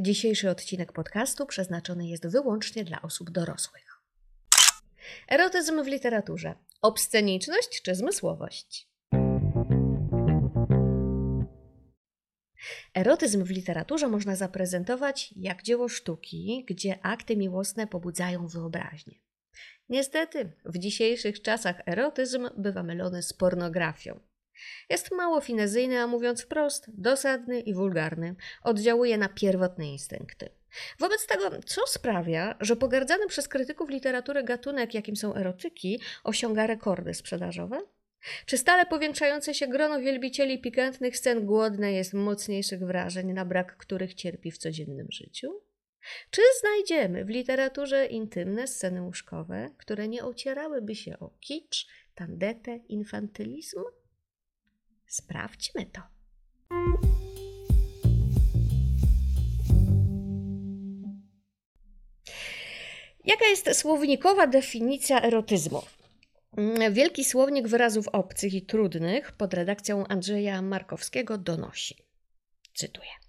Dzisiejszy odcinek podcastu przeznaczony jest wyłącznie dla osób dorosłych. Erotyzm w literaturze. Obsceniczność czy zmysłowość? Erotyzm w literaturze można zaprezentować jak dzieło sztuki, gdzie akty miłosne pobudzają wyobraźnię. Niestety, w dzisiejszych czasach erotyzm bywa mylony z pornografią. Jest mało finezyjny, a mówiąc wprost, dosadny i wulgarny. Oddziałuje na pierwotne instynkty. Wobec tego, co sprawia, że pogardzany przez krytyków literatury gatunek, jakim są erotyki, osiąga rekordy sprzedażowe? Czy stale powiększające się grono wielbicieli pikantnych scen głodne jest mocniejszych wrażeń, na brak których cierpi w codziennym życiu? Czy znajdziemy w literaturze intymne sceny łóżkowe, które nie ocierałyby się o kicz, tandetę, infantylizm? Sprawdźmy to. Jaka jest słownikowa definicja erotyzmu? Wielki słownik wyrazów obcych i trudnych pod redakcją Andrzeja Markowskiego donosi. Cytuję.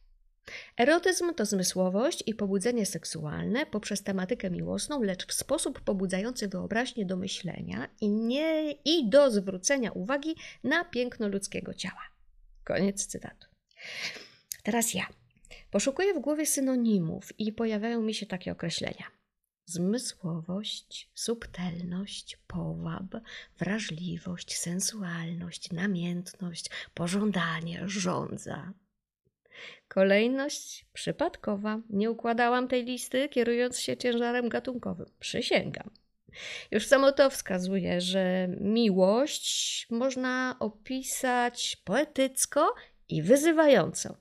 Erotyzm to zmysłowość i pobudzenie seksualne poprzez tematykę miłosną, lecz w sposób pobudzający wyobraźnię do myślenia i, nie, i do zwrócenia uwagi na piękno ludzkiego ciała. Koniec cytatu. Teraz ja. Poszukuję w głowie synonimów i pojawiają mi się takie określenia. Zmysłowość, subtelność, powab, wrażliwość, sensualność, namiętność, pożądanie, żądza, Kolejność przypadkowa. Nie układałam tej listy, kierując się ciężarem gatunkowym. Przysięgam. Już samo to wskazuje, że miłość można opisać poetycko i wyzywająco,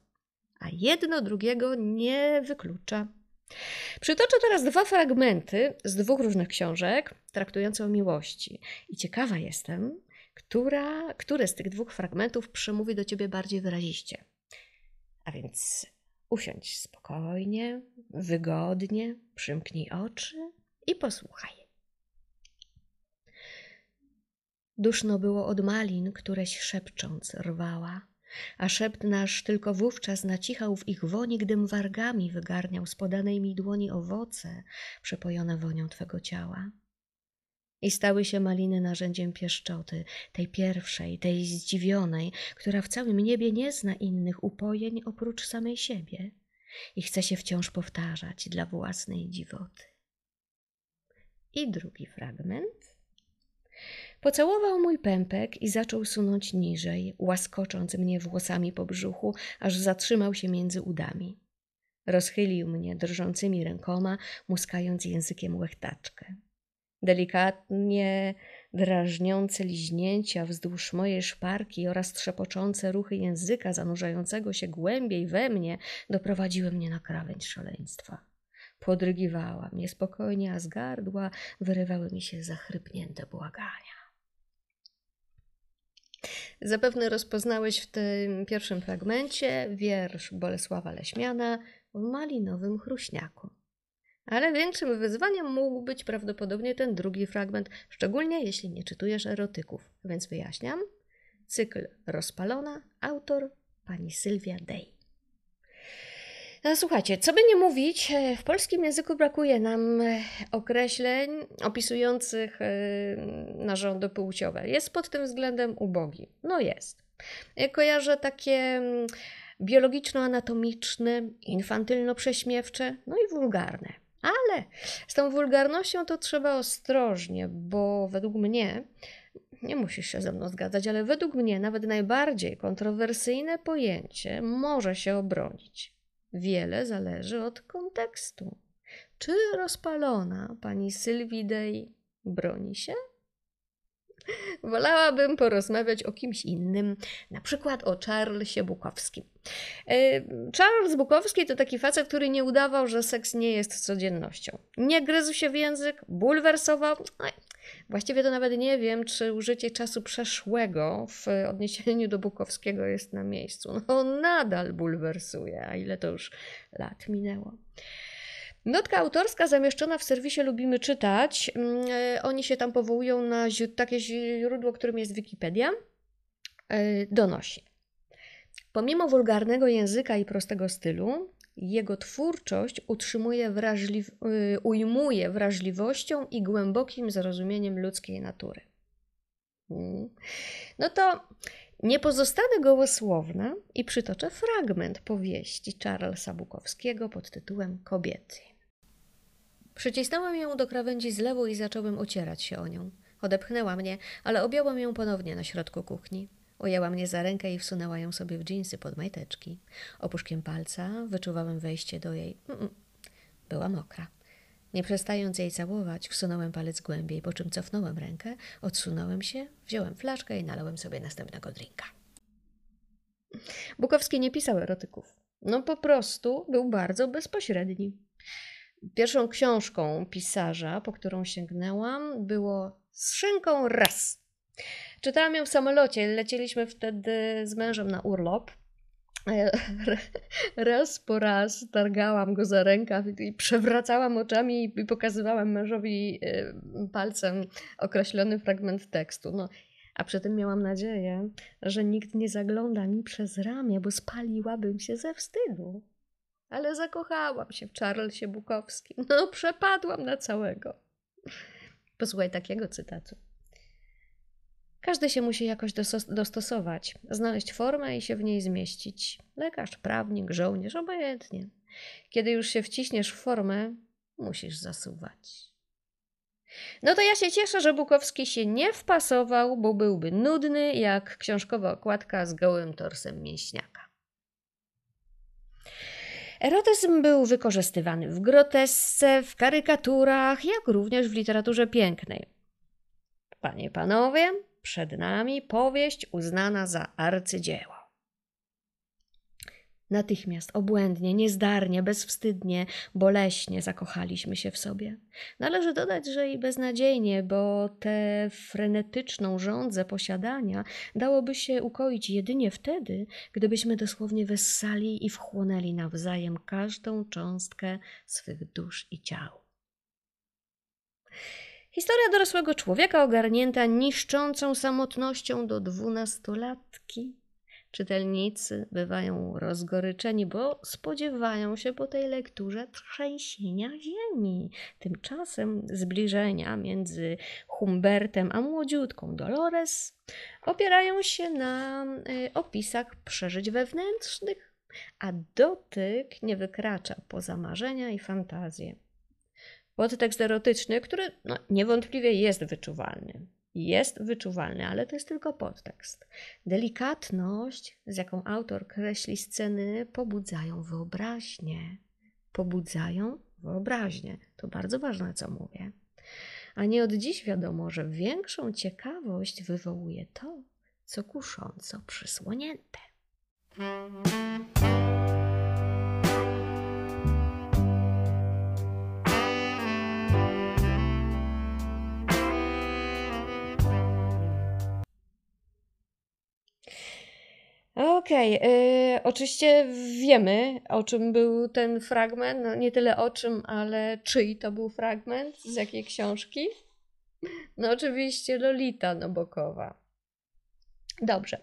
a jedno drugiego nie wyklucza. Przytoczę teraz dwa fragmenty z dwóch różnych książek traktujących o miłości. I ciekawa jestem, która, które z tych dwóch fragmentów przemówi do ciebie bardziej wyraziście. A więc usiądź spokojnie, wygodnie, przymknij oczy i posłuchaj. Duszno było od malin, któreś szepcząc rwała, a szept nasz tylko wówczas nacichał w ich woni, gdym wargami wygarniał z podanej mi dłoni owoce przepojone wonią Twego ciała. I stały się maliny narzędziem pieszczoty, tej pierwszej, tej zdziwionej, która w całym niebie nie zna innych upojeń oprócz samej siebie i chce się wciąż powtarzać dla własnej dziwoty. I drugi fragment. Pocałował mój pępek i zaczął sunąć niżej, łaskocząc mnie włosami po brzuchu, aż zatrzymał się między udami. Rozchylił mnie drżącymi rękoma, muskając językiem łechtaczkę delikatnie drażniące liźnięcia wzdłuż mojej szparki oraz trzepoczące ruchy języka zanurzającego się głębiej we mnie doprowadziły mnie na krawędź szaleństwa. Podrygiwałam niespokojnie, a z gardła wyrywały mi się zachrypnięte błagania. Zapewne rozpoznałeś w tym pierwszym fragmencie wiersz Bolesława Leśmiana w malinowym chruśniaku. Ale większym wyzwaniem mógł być prawdopodobnie ten drugi fragment, szczególnie jeśli nie czytujesz erotyków. Więc wyjaśniam. Cykl Rozpalona, autor pani Sylwia Day. No, słuchajcie, co by nie mówić, e, w polskim języku brakuje nam e, określeń opisujących e, narządy płciowe. Jest pod tym względem ubogi. No jest. Ja kojarzę takie mm, biologiczno-anatomiczne, infantylno-prześmiewcze, no i wulgarne. Ale z tą wulgarnością to trzeba ostrożnie, bo według mnie, nie musisz się ze mną zgadzać, ale według mnie nawet najbardziej kontrowersyjne pojęcie może się obronić. Wiele zależy od kontekstu. Czy rozpalona pani Sylwidej broni się? Wolałabym porozmawiać o kimś innym, na przykład o Charlesie Bukowskim. E, Charles Bukowski to taki facet, który nie udawał, że seks nie jest codziennością. Nie gryzł się w język, bulwersował. Właściwie to nawet nie wiem, czy użycie czasu przeszłego w odniesieniu do Bukowskiego jest na miejscu. No, nadal bulwersuje, a ile to już lat minęło. Notka autorska zamieszczona w serwisie Lubimy Czytać. Mm, e, oni się tam powołują na takie źródło, którym jest Wikipedia. E, donosi. Pomimo wulgarnego języka i prostego stylu, jego twórczość utrzymuje wrażliw y, ujmuje wrażliwością i głębokim zrozumieniem ludzkiej natury. Mm. No to nie pozostanę gołosłowna i przytoczę fragment powieści Charlesa Bukowskiego pod tytułem Kobiety. Przycisnąłem ją do krawędzi z lewu i zacząłem ocierać się o nią. Odepchnęła mnie, ale objąłem ją ponownie na środku kuchni. Ujęła mnie za rękę i wsunęła ją sobie w dżinsy pod majteczki. Opuszkiem palca wyczuwałem wejście do jej... Była mokra. Nie przestając jej całować, wsunąłem palec głębiej, po czym cofnąłem rękę, odsunąłem się, wziąłem flaszkę i nalałem sobie następnego drinka. Bukowski nie pisał erotyków. No po prostu był bardzo bezpośredni. Pierwszą książką pisarza, po którą sięgnęłam, było Z szynką raz. Czytałam ją w samolocie. Lecieliśmy wtedy z mężem na urlop. Raz po raz targałam go za rękaw i przewracałam oczami i pokazywałam mężowi y, palcem określony fragment tekstu. No, a przy tym miałam nadzieję, że nikt nie zagląda mi przez ramię, bo spaliłabym się ze wstydu. Ale zakochałam się w Charlesie Bukowskim. No, przepadłam na całego. Posłuchaj takiego cytatu. Każdy się musi jakoś dostosować, znaleźć formę i się w niej zmieścić. Lekarz, prawnik, żołnierz, obojętnie. Kiedy już się wciśniesz w formę, musisz zasuwać. No to ja się cieszę, że Bukowski się nie wpasował, bo byłby nudny jak książkowa okładka z gołym torsem mięśniaka. Erotyzm był wykorzystywany w grotesce, w karykaturach, jak również w literaturze pięknej. Panie, panowie, przed nami powieść uznana za arcydzieło. Natychmiast, obłędnie, niezdarnie, bezwstydnie, boleśnie zakochaliśmy się w sobie. Należy dodać, że i beznadziejnie, bo tę frenetyczną żądzę posiadania dałoby się ukoić jedynie wtedy, gdybyśmy dosłownie wessali i wchłonęli nawzajem każdą cząstkę swych dusz i ciał. Historia dorosłego człowieka ogarnięta niszczącą samotnością do dwunastolatki. Czytelnicy bywają rozgoryczeni, bo spodziewają się po tej lekturze trzęsienia ziemi. Tymczasem zbliżenia między Humbertem a młodziutką Dolores opierają się na y, opisach przeżyć wewnętrznych, a dotyk nie wykracza poza marzenia i fantazje podtekst erotyczny, który no, niewątpliwie jest wyczuwalny. Jest wyczuwalny, ale to jest tylko podtekst. Delikatność, z jaką autor kreśli sceny, pobudzają wyobraźnię. Pobudzają wyobraźnię. To bardzo ważne, co mówię. A nie od dziś wiadomo, że większą ciekawość wywołuje to, co kusząco przysłonięte. Okej, okay, oczywiście wiemy, o czym był ten fragment. No, nie tyle o czym, ale czyj to był fragment, z jakiej książki. No oczywiście Lolita Nobokowa. Dobrze.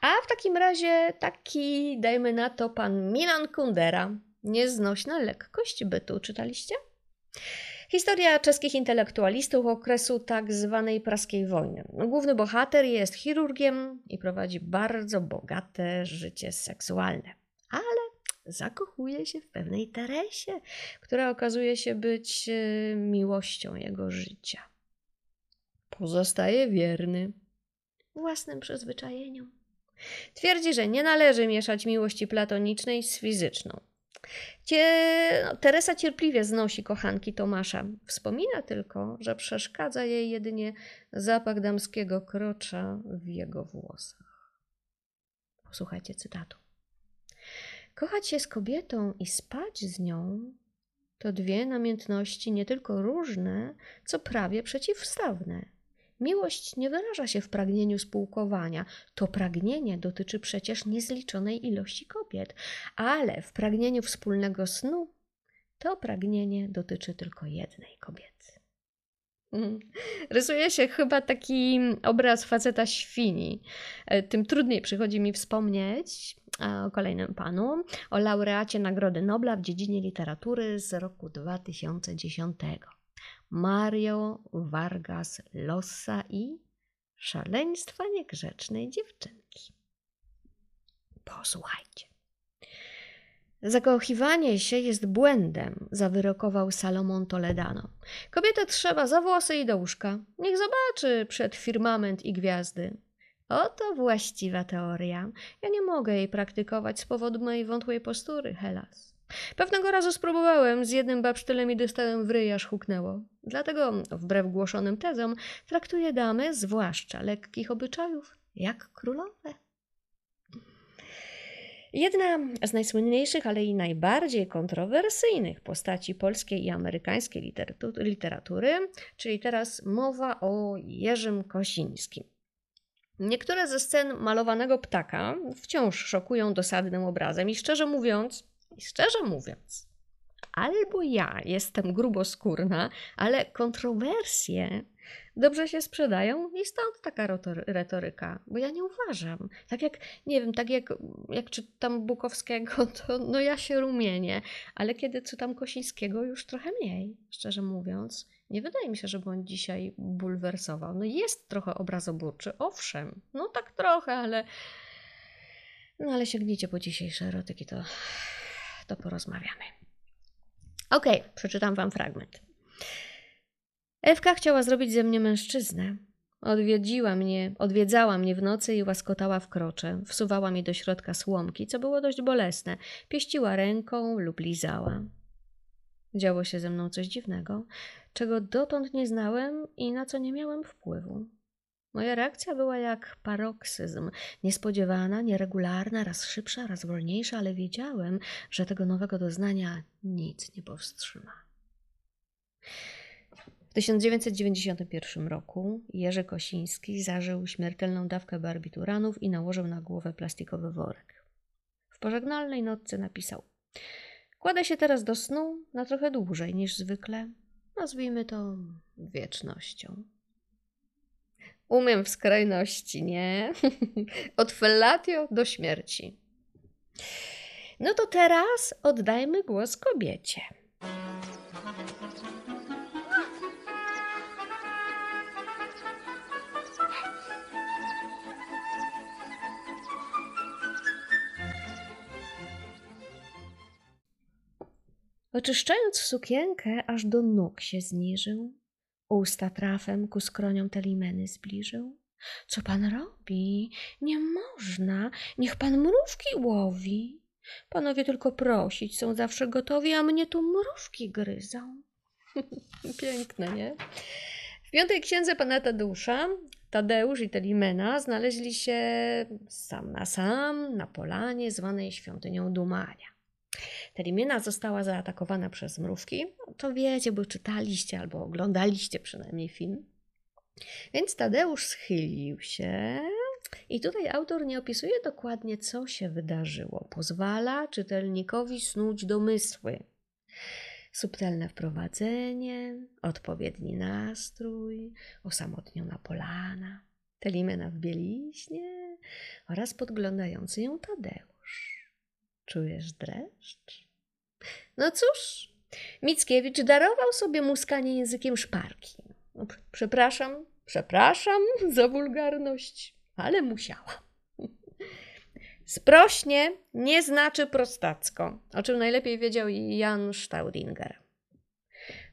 A w takim razie taki, dajmy na to, pan Milan Kundera. Nieznośna lekkość bytu. Czytaliście? Historia czeskich intelektualistów okresu tak zwanej praskiej wojny. Główny bohater jest chirurgiem i prowadzi bardzo bogate życie seksualne, ale zakochuje się w pewnej Teresie, która okazuje się być e, miłością jego życia. Pozostaje wierny własnym przyzwyczajeniom. Twierdzi, że nie należy mieszać miłości platonicznej z fizyczną Cie, no, Teresa cierpliwie znosi kochanki Tomasza. Wspomina tylko, że przeszkadza jej jedynie zapach damskiego krocza w jego włosach. Posłuchajcie cytatu. Kochać się z kobietą i spać z nią to dwie namiętności nie tylko różne, co prawie przeciwstawne. Miłość nie wyraża się w pragnieniu spółkowania. To pragnienie dotyczy przecież niezliczonej ilości kobiet, ale w pragnieniu wspólnego snu to pragnienie dotyczy tylko jednej kobiety. Mhm. Rysuje się chyba taki obraz faceta świni. E, tym trudniej przychodzi mi wspomnieć o kolejnym panu, o laureacie Nagrody Nobla w dziedzinie literatury z roku 2010. Mario Vargas Llosa i Szaleństwa niegrzecznej dziewczynki. Posłuchajcie. Zakochiwanie się jest błędem, zawyrokował Salomon Toledano. Kobietę trzeba za włosy i do łóżka. Niech zobaczy przed firmament i gwiazdy. Oto właściwa teoria. Ja nie mogę jej praktykować z powodu mojej wątłej postury, Helas. Pewnego razu spróbowałem z jednym babsztylem i dostałem w ryj, aż huknęło. Dlatego, wbrew głoszonym tezom, traktuję damy, zwłaszcza lekkich obyczajów, jak królowe. Jedna z najsłynniejszych, ale i najbardziej kontrowersyjnych postaci polskiej i amerykańskiej literatury, czyli teraz mowa o Jerzym Kosińskim. Niektóre ze scen malowanego ptaka wciąż szokują dosadnym obrazem i szczerze mówiąc, i szczerze mówiąc, albo ja jestem gruboskórna, ale kontrowersje dobrze się sprzedają i stąd taka retoryka, bo ja nie uważam. Tak jak, nie wiem, tak jak, jak czytam Bukowskiego, to no ja się rumienię, ale kiedy czytam Kosińskiego już trochę mniej, szczerze mówiąc. Nie wydaje mi się, żeby on dzisiaj bulwersował. No jest trochę obrazoburczy, owszem, no tak trochę, ale no ale sięgnijcie po dzisiejsze erotyki, to, to porozmawiamy. Okej, okay, przeczytam wam fragment. Ewka chciała zrobić ze mnie mężczyznę. Odwiedziła mnie, odwiedzała mnie w nocy i łaskotała w krocze. Wsuwała mi do środka słomki, co było dość bolesne. Pieściła ręką lub lizała. Działo się ze mną coś dziwnego, czego dotąd nie znałem i na co nie miałem wpływu. Moja reakcja była jak paroksyzm, niespodziewana, nieregularna, raz szybsza, raz wolniejsza, ale wiedziałem, że tego nowego doznania nic nie powstrzyma. W 1991 roku Jerzy Kosiński zażył śmiertelną dawkę barbituranów i nałożył na głowę plastikowy worek. W pożegnalnej notce napisał: Kładę się teraz do snu na trochę dłużej niż zwykle. Nazwijmy to wiecznością. Umiem w skrajności, nie? Od fellatio do śmierci. No to teraz oddajmy głos kobiecie. Oczyszczając sukienkę, aż do nóg się zniżył, usta trafem ku skroniom telimeny zbliżył. Co pan robi? Nie można, niech pan mrówki łowi. Panowie tylko prosić są zawsze gotowi, a mnie tu mrówki gryzą. Piękne, nie? W piątej księdze pana Tadeusza Tadeusz i Telimena znaleźli się sam na sam na polanie zwanej świątynią Dumania. Terimina została zaatakowana przez mrówki. To wiecie, bo czytaliście albo oglądaliście przynajmniej film. Więc Tadeusz schylił się i tutaj autor nie opisuje dokładnie, co się wydarzyło. Pozwala czytelnikowi snuć domysły. Subtelne wprowadzenie, odpowiedni nastrój, osamotniona polana, Telimena w bieliźnie oraz podglądający ją Tadeusz. Czujesz dreszcz? No cóż, Mickiewicz darował sobie muskanie językiem szparki. No, przepraszam, przepraszam za wulgarność, ale musiała. Sprośnie nie znaczy prostacko, o czym najlepiej wiedział Jan Staudinger.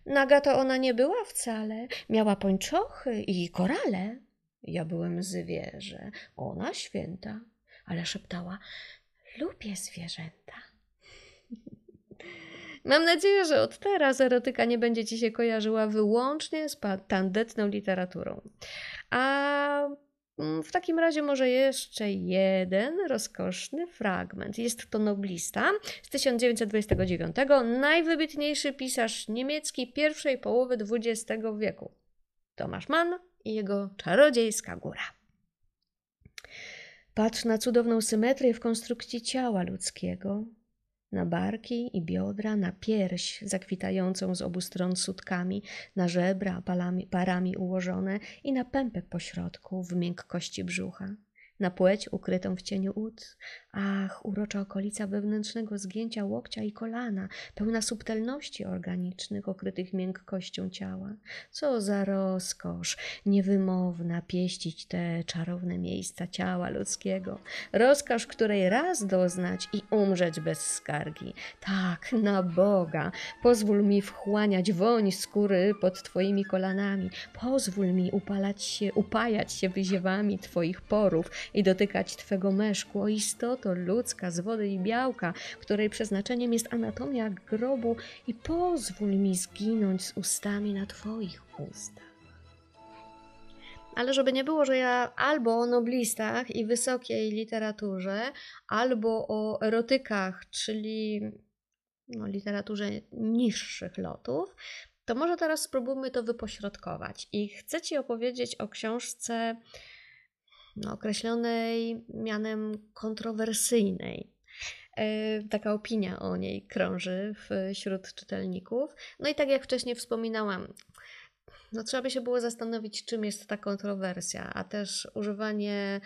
Naga to ona nie była wcale, miała pończochy i korale. Ja byłem zwierzę, ona święta, ale szeptała, Lubię zwierzęta. Mam nadzieję, że od teraz erotyka nie będzie ci się kojarzyła wyłącznie z tandetną literaturą. A mm, w takim razie może jeszcze jeden rozkoszny fragment. Jest to noblista z 1929, najwybitniejszy pisarz niemiecki pierwszej połowy XX wieku. Tomasz Mann i jego czarodziejska góra. Patrz na cudowną symetrię w konstrukcji ciała ludzkiego. na barki i biodra, na pierś zakwitającą z obu stron sutkami, na żebra palami, parami ułożone i na pępek pośrodku w miękkości brzucha na płeć ukrytą w cieniu ud. Ach, urocza okolica wewnętrznego zgięcia łokcia i kolana, pełna subtelności organicznych, okrytych miękkością ciała. Co za rozkosz, niewymowna pieścić te czarowne miejsca ciała ludzkiego. Rozkosz, której raz doznać i umrzeć bez skargi. Tak, na Boga, pozwól mi wchłaniać woń skóry pod Twoimi kolanami. Pozwól mi upalać się, upajać się wyziewami Twoich porów i dotykać Twego meszku, o istoto ludzka z wody i białka, której przeznaczeniem jest anatomia grobu i pozwól mi zginąć z ustami na Twoich ustach. Ale żeby nie było, że ja albo o noblistach i wysokiej literaturze, albo o erotykach, czyli no, literaturze niższych lotów, to może teraz spróbujmy to wypośrodkować. I chcę Ci opowiedzieć o książce określonej mianem kontrowersyjnej. E, taka opinia o niej krąży wśród czytelników. No i tak jak wcześniej wspominałam, no trzeba by się było zastanowić, czym jest ta kontrowersja, a też używanie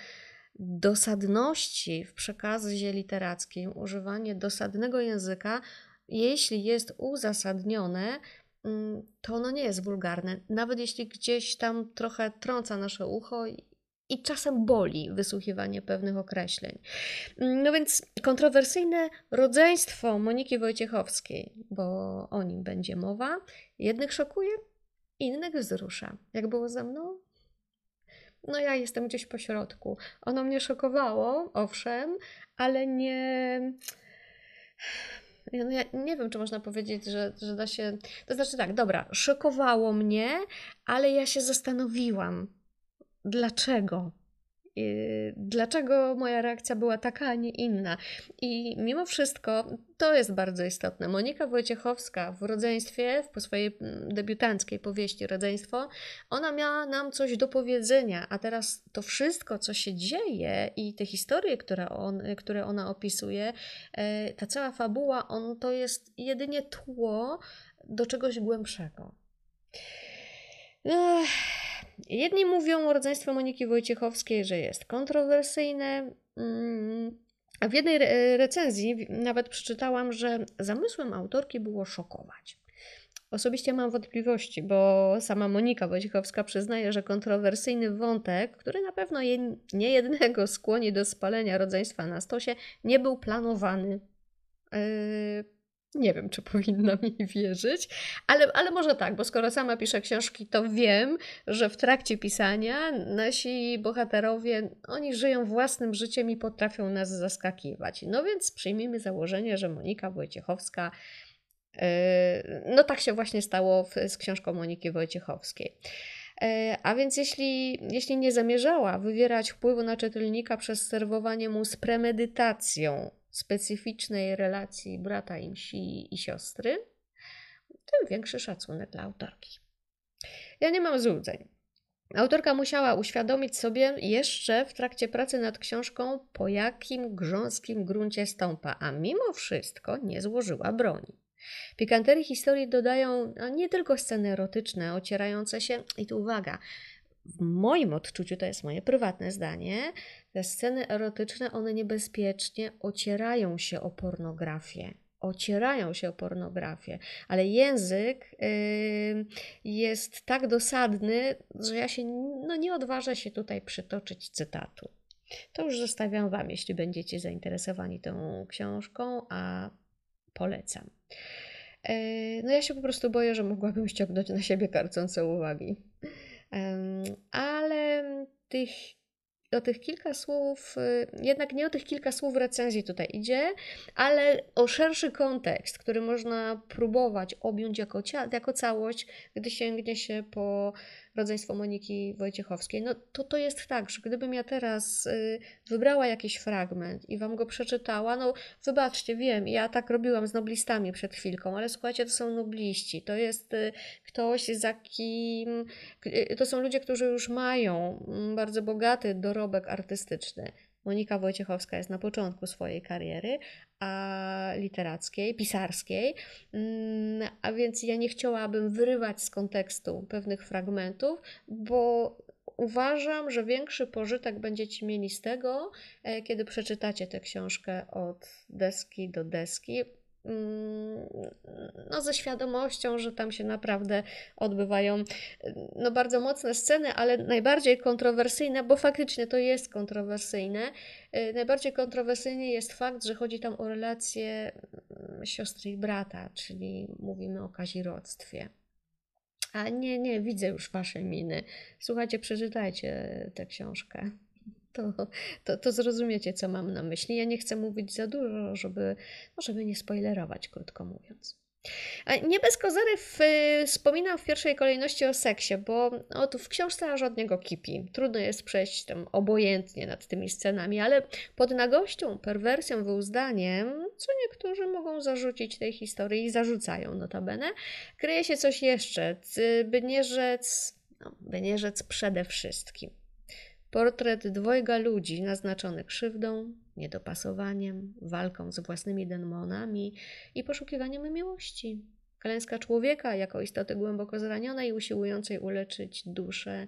dosadności w przekazie literackim, używanie dosadnego języka, jeśli jest uzasadnione, mm, to ono nie jest wulgarne. Nawet jeśli gdzieś tam trochę trąca nasze ucho i czasem boli wysłuchiwanie pewnych określeń. No więc kontrowersyjne rodzeństwo Moniki Wojciechowskiej, bo o nim będzie mowa, jednych szokuje, innych wzrusza. Jak było ze mną? No ja jestem gdzieś po środku. Ono mnie szokowało, owszem, ale nie... No ja nie wiem, czy można powiedzieć, że, że da się. To znaczy tak, dobra, szokowało mnie, ale ja się zastanowiłam, dlaczego. Dlaczego moja reakcja była taka, a nie inna? I mimo wszystko to jest bardzo istotne. Monika Wojciechowska w rodzeństwie, w swojej mm, debiutanckiej powieści Rodzeństwo, ona miała nam coś do powiedzenia, a teraz to wszystko, co się dzieje i te historie, które, on, które ona opisuje, e, ta cała fabuła, on to jest jedynie tło do czegoś głębszego. Ech. Jedni mówią o rodzeństwie Moniki Wojciechowskiej, że jest kontrowersyjne, mm, a w jednej recenzji nawet przeczytałam, że zamysłem autorki było szokować. Osobiście mam wątpliwości, bo sama Monika Wojciechowska przyznaje, że kontrowersyjny wątek, który na pewno je, nie jednego skłoni do spalenia rodzeństwa na stosie, nie był planowany. Yy, nie wiem, czy powinnam jej wierzyć, ale, ale może tak, bo skoro sama piszę książki, to wiem, że w trakcie pisania nasi bohaterowie, oni żyją własnym życiem i potrafią nas zaskakiwać. No więc przyjmijmy założenie, że Monika Wojciechowska, yy, no tak się właśnie stało z książką Moniki Wojciechowskiej. Yy, a więc jeśli, jeśli nie zamierzała wywierać wpływu na czytelnika przez serwowanie mu z premedytacją specyficznej relacji brata i msi i siostry, tym większy szacunek dla autorki. Ja nie mam złudzeń. Autorka musiała uświadomić sobie jeszcze w trakcie pracy nad książką, po jakim grząskim gruncie stąpa, a mimo wszystko nie złożyła broni. Pikanterii historii dodają nie tylko sceny erotyczne, ocierające się, i tu uwaga, w moim odczuciu, to jest moje prywatne zdanie, te sceny erotyczne, one niebezpiecznie ocierają się o pornografię. Ocierają się o pornografię, ale język yy, jest tak dosadny, że ja się no, nie odważę się tutaj przytoczyć cytatu. To już zostawiam Wam, jeśli będziecie zainteresowani tą książką, a polecam. Yy, no ja się po prostu boję, że mogłabym ściągnąć na siebie karcące uwagi. Ale tych, o tych kilka słów, y, jednak nie o tych kilka słów recenzji tutaj idzie, ale o szerszy kontekst, który można próbować objąć jako, jako całość, gdy sięgnie się po rodzeństwo Moniki Wojciechowskiej, no to to jest tak, że gdybym ja teraz y, wybrała jakiś fragment i wam go przeczytała, no wybaczcie, wiem, ja tak robiłam z noblistami przed chwilką, ale słuchajcie, to są nobliści, to jest y, ktoś, za kim, to są ludzie, którzy już mają mm, bardzo bogaty dorobek artystyczny. Monika Wojciechowska jest na początku swojej kariery, a literackiej, pisarskiej, mm, a więc ja nie chciałabym wyrywać z kontekstu pewnych fragmentów, bo uważam, że większy pożytek będziecie mieli z tego, e, kiedy przeczytacie tę książkę od deski do deski. Mm, no, ze świadomością, że tam się naprawdę odbywają no, bardzo mocne sceny, ale najbardziej kontrowersyjne, bo faktycznie to jest kontrowersyjne. E, najbardziej kontrowersyjny jest fakt, że chodzi tam o relacje mm, siostry i brata, czyli mówimy o kazirodztwie. A nie, nie, widzę już wasze miny. Słuchajcie, przeczytajcie tę książkę. To, to, to zrozumiecie, co mam na myśli. Ja nie chcę mówić za dużo, żeby, żeby nie spoilerować, krótko mówiąc. Nie bez kozery w, wspominam w pierwszej kolejności o seksie, bo oto w książce aż od niego kipi. Trudno jest przejść tam obojętnie nad tymi scenami, ale pod nagością, perwersją, wyuzdaniem, co niektórzy mogą zarzucić tej historii i zarzucają notabene, kryje się coś jeszcze, by nie rzec, no, by nie rzec przede wszystkim. Portret dwojga ludzi naznaczony krzywdą, niedopasowaniem, walką z własnymi demonami i poszukiwaniem miłości. Klęska człowieka jako istoty głęboko zranionej, usiłującej uleczyć duszę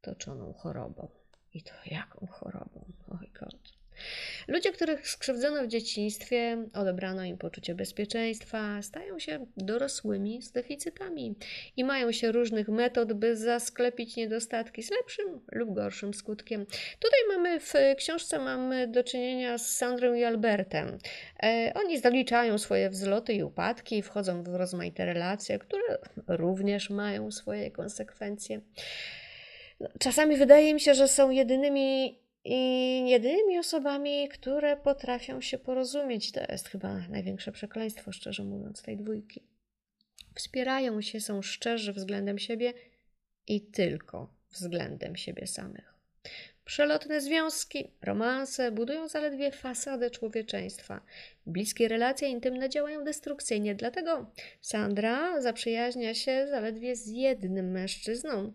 toczoną chorobą. I to jaką chorobą? Oj God. Ludzie, których skrzywdzono w dzieciństwie, odebrano im poczucie bezpieczeństwa, stają się dorosłymi z deficytami i mają się różnych metod, by zasklepić niedostatki z lepszym lub gorszym skutkiem. Tutaj mamy w książce mamy do czynienia z Sandrą i Albertem. E, oni zaliczają swoje wzloty i upadki, wchodzą w rozmaite relacje, które również mają swoje konsekwencje. Czasami wydaje mi się, że są jedynymi i jedynymi osobami, które potrafią się porozumieć. To jest chyba największe przekleństwo, szczerze mówiąc, tej dwójki. Wspierają się, są szczerzy względem siebie i tylko względem siebie samych. Przelotne związki, romanse budują zaledwie fasadę człowieczeństwa. Bliskie relacje intymne działają destrukcyjnie, dlatego Sandra zaprzyjaźnia się zaledwie z jednym mężczyzną,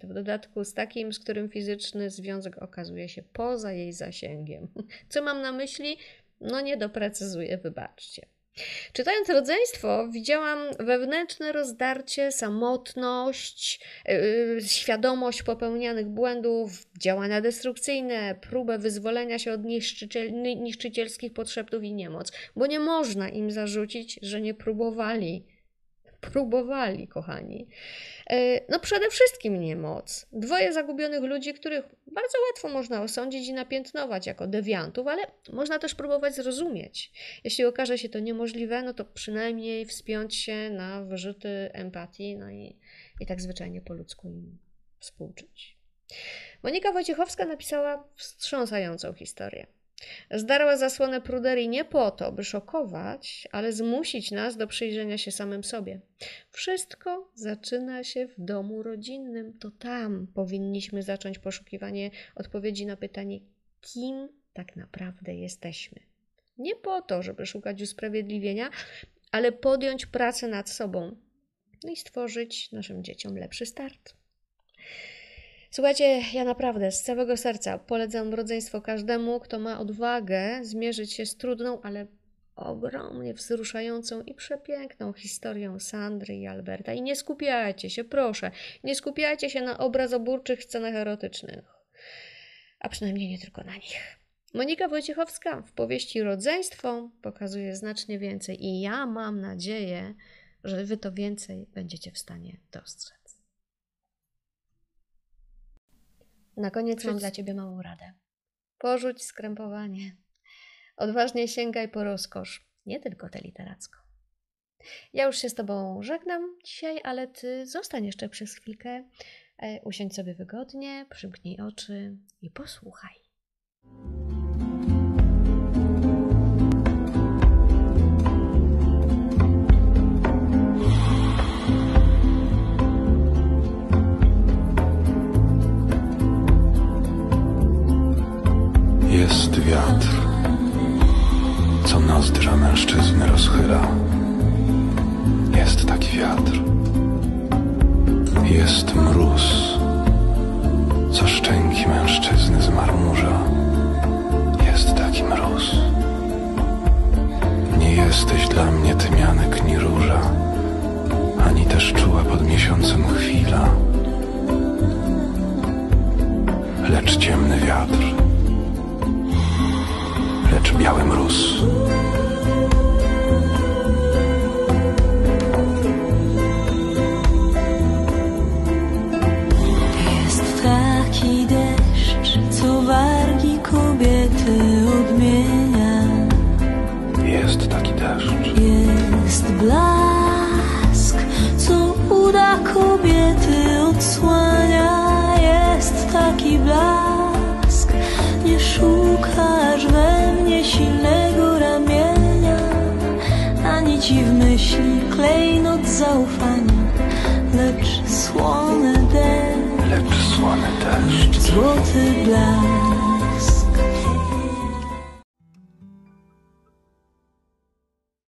to w dodatku z takim, z którym fizyczny związek okazuje się poza jej zasięgiem. Co mam na myśli? No nie doprecyzuję, wybaczcie. Czytając rodzeństwo, widziałam wewnętrzne rozdarcie, samotność, yy, świadomość popełnianych błędów, działania destrukcyjne, próbę wyzwolenia się od niszczyciel, niszczycielskich podszeptów i niemoc, bo nie można im zarzucić, że nie próbowali próbowali, kochani. E, no przede wszystkim niemoc. Dwoje zagubionych ludzi, których bardzo łatwo można osądzić i napiętnować jako dewiantów, ale można też próbować zrozumieć. Jeśli okaże się to niemożliwe, no to przynajmniej wspiąć się na wyrzuty empatii, no i, i tak zwyczajnie po ludzku im współczuć. Monika Wojciechowska napisała wstrząsającą historię. Zdarła zasłonę pruderii nie po to, by szokować, ale zmusić nas do przyjrzenia się samym sobie. Wszystko zaczyna się w domu rodzinnym. To tam powinniśmy zacząć poszukiwanie odpowiedzi na pytanie, kim tak naprawdę jesteśmy. Nie po to, żeby szukać usprawiedliwienia, ale podjąć pracę nad sobą no i stworzyć naszym dzieciom lepszy start. Słuchajcie, ja naprawdę z całego serca polecam rodzeństwo każdemu, kto ma odwagę zmierzyć się z trudną, ale ogromnie wzruszającą i przepiękną historią Sandry i Alberta. I nie skupiajcie się, proszę, nie skupiajcie się na obrazoburczych scenach erotycznych, a przynajmniej nie tylko na nich. Monika Wojciechowska w powieści Rodzeństwo pokazuje znacznie więcej i ja mam nadzieję, że wy to więcej będziecie w stanie dostrzec. Na koniec mam dla ciebie małą radę. Porzuć skrępowanie. Odważnie sięgaj po rozkosz, nie tylko tę literacką. Ja już się z Tobą żegnam dzisiaj, ale Ty zostań jeszcze przez chwilkę. E, usiądź sobie wygodnie, przymknij oczy i posłuchaj. wiatr, co nozdrza mężczyzny rozchyla. Jest taki wiatr. Jest mróz, co szczęki mężczyzny zmarmurza. Jest taki mróz. Nie jesteś dla mnie tymianek ni róża, ani też czuła pod miesiącem chwila lecz ciemny wiatr lecz biały mróz. Lecz słone